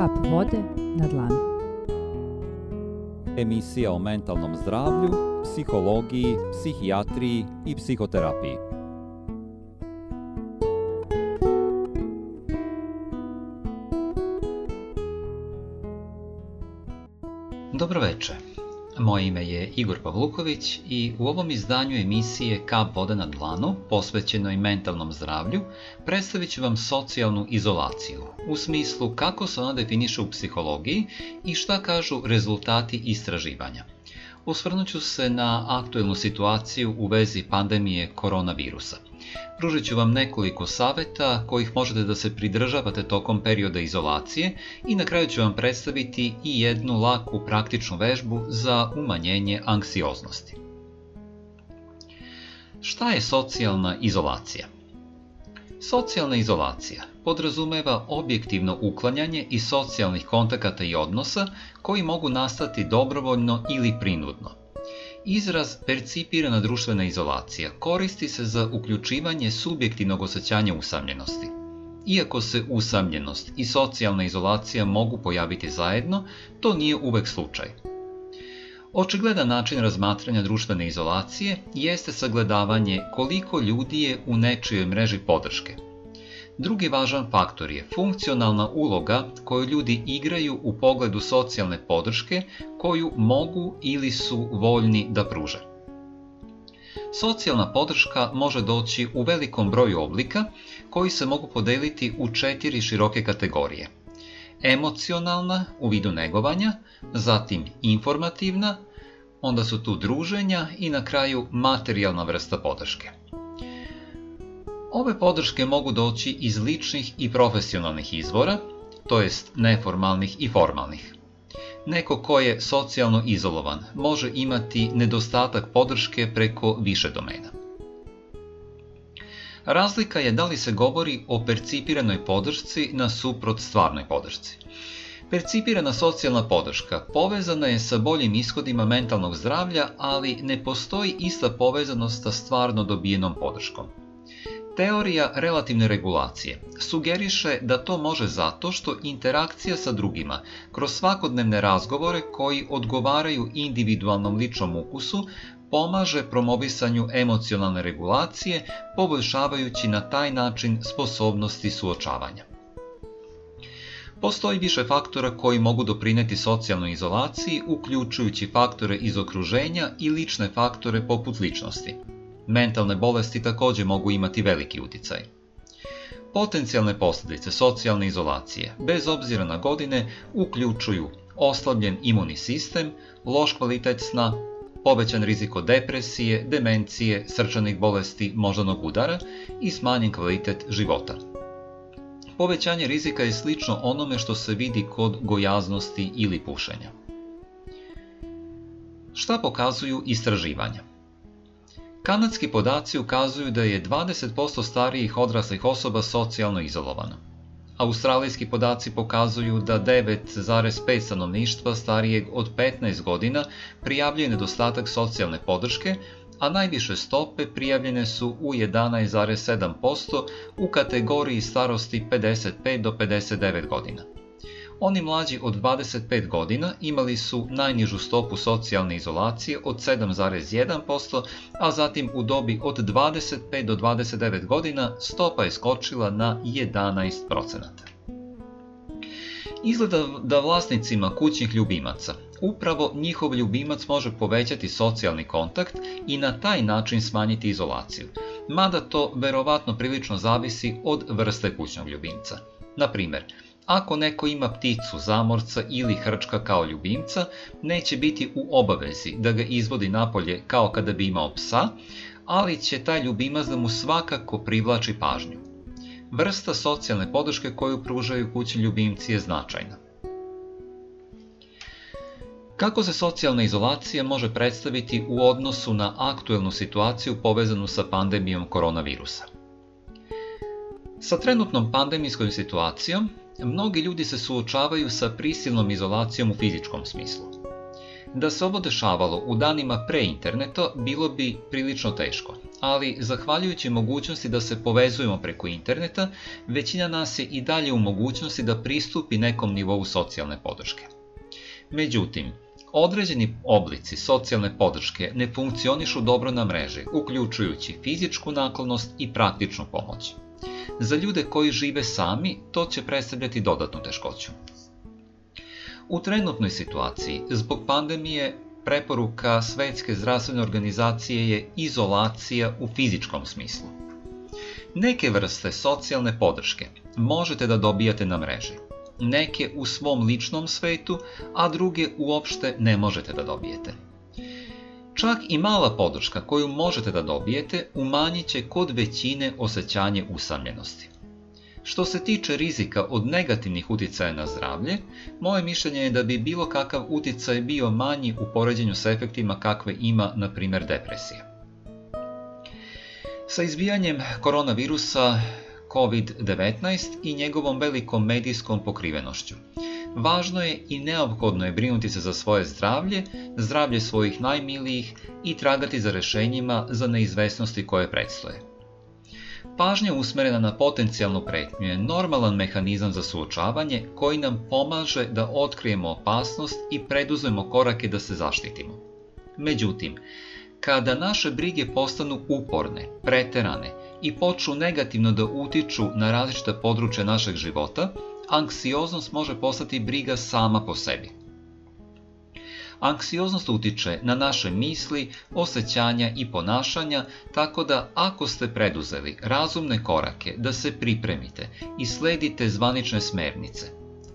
Kap vode na dlanu. Emisija o mentalnom zdravlju, psihologiji, psihijatriji i psihoterapiji. Moje ime je Igor Pavluković i u ovom izdanju emisije Kap voda na dlanu, posvećenoj mentalnom zdravlju, predstavit ću vam socijalnu izolaciju, u smislu kako se ona definiše u psihologiji i šta kažu rezultati istraživanja osvrnut se na aktuelnu situaciju u vezi pandemije koronavirusa. Pružit ću vam nekoliko saveta kojih možete da se pridržavate tokom perioda izolacije i na kraju ću vam predstaviti i jednu laku praktičnu vežbu za umanjenje anksioznosti. Šta je socijalna izolacija? Socijalna izolacija podrazumeva objektivno uklanjanje i socijalnih kontakata i odnosa koji mogu nastati dobrovoljno ili prinudno. Izraz percipirana društvena izolacija koristi se za uključivanje subjektivnog osjećanja usamljenosti. Iako se usamljenost i socijalna izolacija mogu pojaviti zajedno, to nije uvek slučaj – Očigledan način razmatranja društvene izolacije jeste sagledavanje koliko ljudi je u nečijoj mreži podrške. Drugi važan faktor je funkcionalna uloga koju ljudi igraju u pogledu socijalne podrške koju mogu ili su voljni da pruže. Socijalna podrška može doći u velikom broju oblika koji se mogu podeliti u četiri široke kategorije – emocionalna u vidu negovanja, zatim informativna, onda su tu druženja i na kraju materijalna vrsta podrške. Ove podrške mogu doći iz ličnih i profesionalnih izvora, to jest neformalnih i formalnih. Neko ko je socijalno izolovan može imati nedostatak podrške preko više domena. Razlika je da li se govori o percipiranoj podršci na suprot stvarnoj podršci. Percipirana socijalna podrška povezana je sa boljim ishodima mentalnog zdravlja, ali ne postoji ista povezanost sa stvarno dobijenom podrškom. Teorija relativne regulacije sugeriše da to može zato što interakcija sa drugima kroz svakodnevne razgovore koji odgovaraju individualnom ličnom ukusu pomaže promovisanju emocionalne regulacije, poboljšavajući na taj način sposobnosti suočavanja. Postoji više faktora koji mogu doprineti socijalnoj izolaciji, uključujući faktore iz okruženja i lične faktore poput ličnosti. Mentalne bolesti takođe mogu imati veliki uticaj. Potencijalne posledice socijalne izolacije, bez obzira na godine, uključuju oslabljen imunni sistem, loš kvalitet sna, povećan rizik od depresije, demencije, srčanih bolesti, moždanog udara i smanjen kvalitet života. Povećanje rizika je slično onome što se vidi kod gojaznosti ili pušenja. Šta pokazuju istraživanja? Kanadski podaci ukazuju da je 20% starijih odraslih osoba socijalno izolovano. Australijski podaci pokazuju da 9,5 stanovništva starijeg od 15 godina prijavljuje nedostatak socijalne podrške, a najviše stope prijavljene su u 11,7% u kategoriji starosti 55 do 59 godina. Oni mlađi od 25 godina imali su najnižu stopu socijalne izolacije od 7,1%, a zatim u dobi od 25 do 29 godina stopa je skočila na 11%. Izgleda da vlasnicima kućnih ljubimaca upravo njihov ljubimac može povećati socijalni kontakt i na taj način smanjiti izolaciju, mada to verovatno prilično zavisi od vrste kućnog ljubimca. Na primjer, Ako neko ima pticu, zamorca ili hrčka kao ljubimca, neće biti u obavezi da ga izvodi napolje kao kada bi imao psa, ali će taj ljubimac da mu svakako privlači pažnju. Vrsta socijalne podrške koju pružaju kućni ljubimci je značajna. Kako se socijalna izolacija može predstaviti u odnosu na aktuelnu situaciju povezanu sa pandemijom koronavirusa? Sa trenutnom pandemijskom situacijom, Mnogi ljudi se suočavaju sa prisilnom izolacijom u fizičkom smislu. Da se ovo dešavalo u danima pre interneta bilo bi prilično teško, ali zahvaljujući mogućnosti da se povezujemo preko interneta, većina nas je i dalje u mogućnosti da pristupi nekom nivou socijalne podrške. Međutim, Određeni oblici socijalne podrške ne funkcionišu dobro na mreži, uključujući fizičku naklonost i praktičnu pomoć. Za ljude koji žive sami, to će predstavljati dodatnu teškoću. U trenutnoj situaciji, zbog pandemije, preporuka Svetske zdravstvene organizacije je izolacija u fizičkom smislu. Neke vrste socijalne podrške možete da dobijate na mreži, neke u svom ličnom svetu, a druge uopšte ne možete da dobijete. Čak i mala podrška koju možete da dobijete umanjit će kod većine osjećanje usamljenosti. Što se tiče rizika od negativnih uticaja na zdravlje, moje mišljenje je da bi bilo kakav uticaj bio manji u poređenju sa efektima kakve ima, na primer, depresija. Sa izbijanjem koronavirusa COVID-19 i njegovom velikom medijskom pokrivenošću, Važno je i neophodno je brinuti se za svoje zdravlje, zdravlje svojih najmilijih i tragati za rešenjima za neizvesnosti koje predstoje. Pažnja usmerena na potencijalnu pretnju je normalan mehanizam za suočavanje koji nam pomaže da otkrijemo opasnost i preduzmemo korake da se zaštitimo. Međutim, kada naše brige postanu uporne, preterane i počnu negativno da utiču na različita područja našeg života, anksioznost može postati briga sama po sebi. Anksioznost utiče na naše misli, osjećanja i ponašanja, tako da ako ste preduzeli razumne korake da se pripremite i sledite zvanične smernice,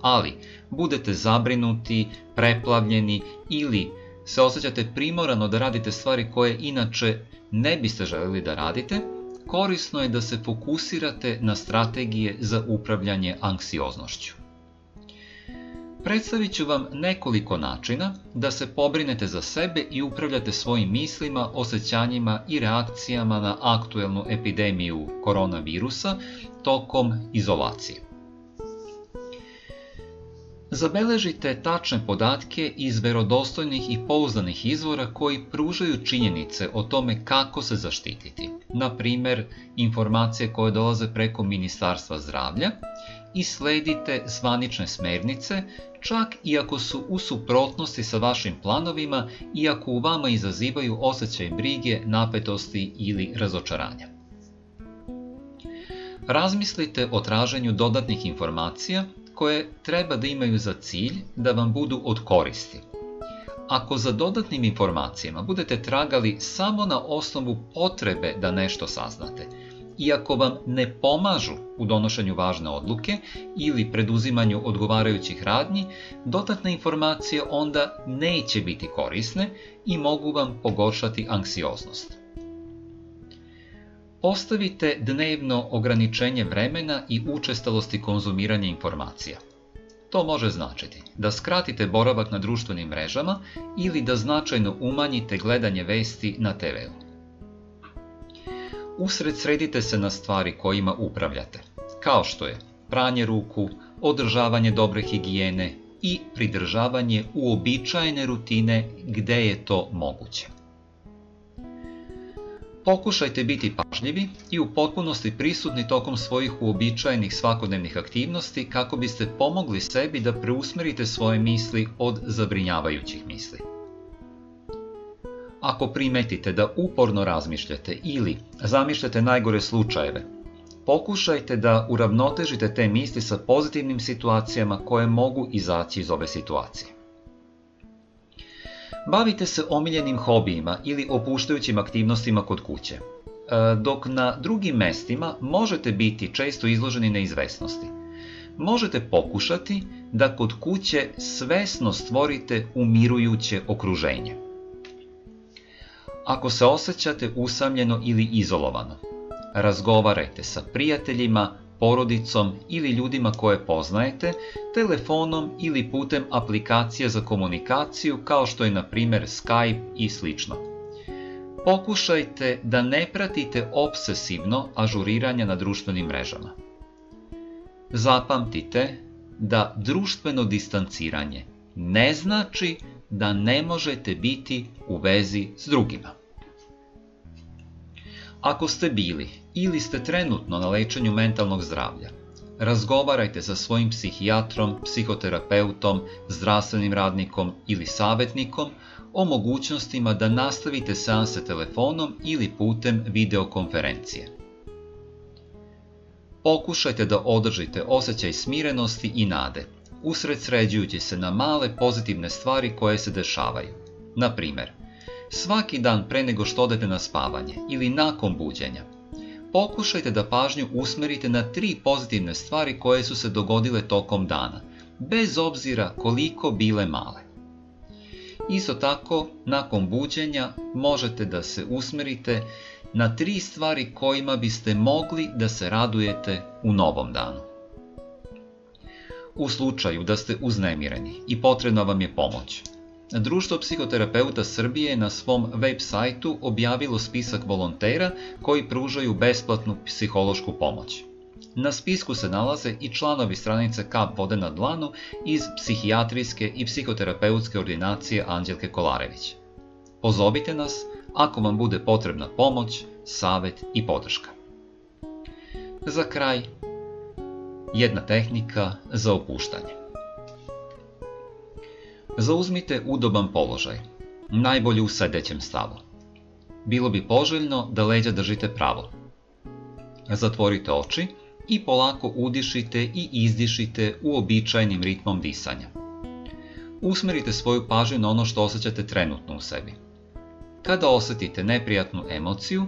ali budete zabrinuti, preplavljeni ili se osjećate primorano da radite stvari koje inače ne biste želeli da radite, korisno je da se fokusirate na strategije za upravljanje anksioznošću. Predstavit ću vam nekoliko načina da se pobrinete za sebe i upravljate svojim mislima, osjećanjima i reakcijama na aktuelnu epidemiju koronavirusa tokom izolacije. Zabeležite tačne podatke iz verodostojnih i pouzdanih izvora koji pružaju činjenice o tome kako se zaštititi. Na primjer, informacije koje dolaze preko Ministarstva zdravlja i sledite zvanične smernice, čak i ako su u suprotnosti sa vašim planovima i ako u vama izazivaju osjećaj brige, napetosti ili razočaranja. Razmislite o traženju dodatnih informacija koje treba da imaju za cilj da vam budu od koristi. Ako za dodatnim informacijama budete tragali samo na osnovu potrebe da nešto saznate, i ako vam ne pomažu u donošenju važne odluke ili preduzimanju odgovarajućih radnji, dodatne informacije onda neće biti korisne i mogu vam pogoršati anksioznost. Postavite dnevno ograničenje vremena i učestalosti konzumiranja informacija. To može značiti da skratite boravak na društvenim mrežama ili da značajno umanjite gledanje vesti na TV-u. Usred sredite se na stvari kojima upravljate, kao što je pranje ruku, održavanje dobre higijene i pridržavanje uobičajene rutine gde je to moguće. Pokušajte biti pažljivi i u potpunosti prisutni tokom svojih uobičajenih svakodnevnih aktivnosti kako biste pomogli sebi da preusmerite svoje misli od zabrinjavajućih misli. Ako primetite da uporno razmišljate ili zamišljate najgore slučajeve, pokušajte da uravnotežite te misli sa pozitivnim situacijama koje mogu izaći iz ove situacije. Bavite se omiljenim hobijima ili opuštajućim aktivnostima kod kuće, e, dok na drugim mestima možete biti često izloženi neizvesnosti. Možete pokušati da kod kuće svesno stvorite umirujuće okruženje. Ako se osjećate usamljeno ili izolovano, razgovarajte sa prijateljima, porodicom ili ljudima koje poznajete, telefonom ili putem aplikacija za komunikaciju kao što je na primjer Skype i slično. Pokušajte da ne pratite obsesivno ažuriranja na društvenim mrežama. Zapamtite da društveno distanciranje ne znači da ne možete biti u vezi s drugima. Ako ste bili ili ste trenutno na lečenju mentalnog zdravlja, razgovarajte sa svojim psihijatrom, psihoterapeutom, zdravstvenim radnikom ili savetnikom o mogućnostima da nastavite seanse telefonom ili putem videokonferencije. Pokušajte da održite osjećaj smirenosti i nade, usred sređujući se na male pozitivne stvari koje se dešavaju. Na primer, Svaki dan pre nego što odete na spavanje ili nakon buđenja, pokušajte da pažnju usmerite na tri pozitivne stvari koje su se dogodile tokom dana, bez obzira koliko bile male. Isto tako, nakon buđenja možete da se usmerite na tri stvari kojima biste mogli da se radujete u novom danu. U slučaju da ste uznemireni i potrebna vam je pomoć, Društvo psihoterapeuta Srbije na svom web sajtu objavilo spisak volontera koji pružaju besplatnu psihološku pomoć. Na spisku se nalaze i članovi stranice Kap vode na dlanu iz psihijatrijske i psihoterapeutske ordinacije Anđelke Kolarević. Pozovite nas ako vam bude potrebna pomoć, savet i podrška. Za kraj, jedna tehnika za opuštanje. Zauzmite udoban položaj, najbolje u sedećem stavu. Bilo bi poželjno da leđa držite pravo. Zatvorite oči i polako udišite i izdišite uobičajenim ritmom disanja. Usmerite svoju pažnju na ono što osjećate trenutno u sebi. Kada osetite neprijatnu emociju,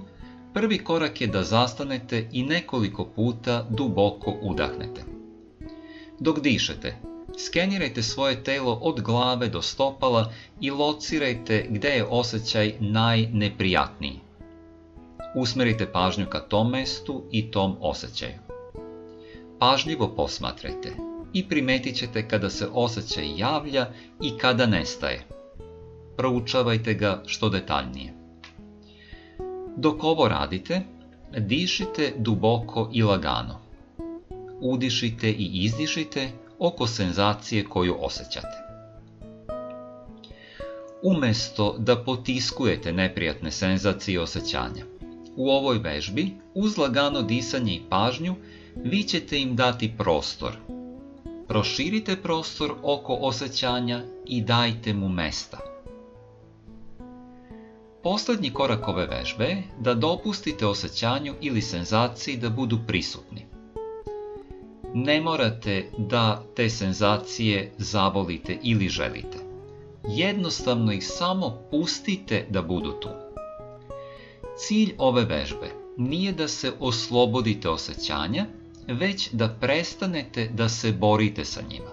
prvi korak je da zastanete i nekoliko puta duboko udahnete. Dok dišete, Skenirajte svoje telo od glave do stopala i locirajte gde je osjećaj najneprijatniji. Usmerite pažnju ka tom mestu i tom osjećaju. Pažljivo posmatrajte i primetit ćete kada se osjećaj javlja i kada nestaje. Proučavajte ga što detaljnije. Dok ovo radite, dišite duboko i lagano. Udišite i izdišite oko senzacije koju osjećate. Umesto da potiskujete neprijatne senzacije i osjećanja, u ovoj vežbi, uz lagano disanje i pažnju, vi ćete im dati prostor. Proširite prostor oko osjećanja i dajte mu mesta. Poslednji korak ove vežbe je da dopustite osjećanju ili senzaciji da budu prisutni ne morate da te senzacije zavolite ili želite. Jednostavno ih samo pustite da budu tu. Cilj ove vežbe nije da se oslobodite osjećanja, već da prestanete da se borite sa njima.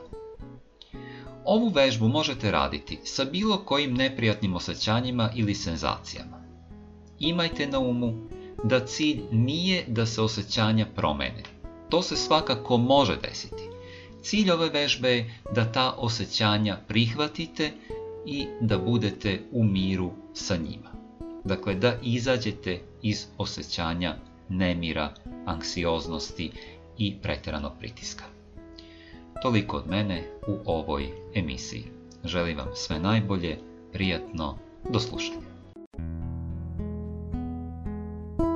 Ovu vežbu možete raditi sa bilo kojim neprijatnim osjećanjima ili senzacijama. Imajte na umu da cilj nije da se osjećanja promene, To se svakako može desiti. Cilj ove vežbe je da ta osjećanja prihvatite i da budete u miru sa njima. Dakle, da izađete iz osjećanja nemira, anksioznosti i preteranog pritiska. Toliko od mene u ovoj emisiji. Želim vam sve najbolje, prijatno, do slušanja.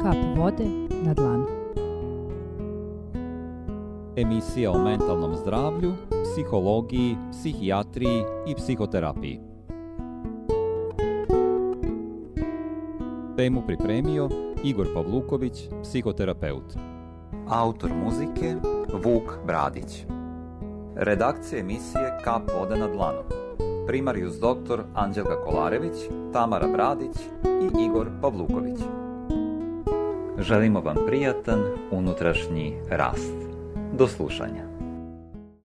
Kap vode na dlanu emisija o mentalnom zdravlju, psihologiji, psihijatriji i psihoterapiji. Temu pripremio Igor Pavluković, psihoterapeut. Autor muzike Vuk Bradić. Redakcija emisije Kap voda na dlanu. Primarius doktor Anđelka Kolarević, Tamara Bradić i Igor Pavluković. Želimo vam prijatan unutrašnji rast. До слушання.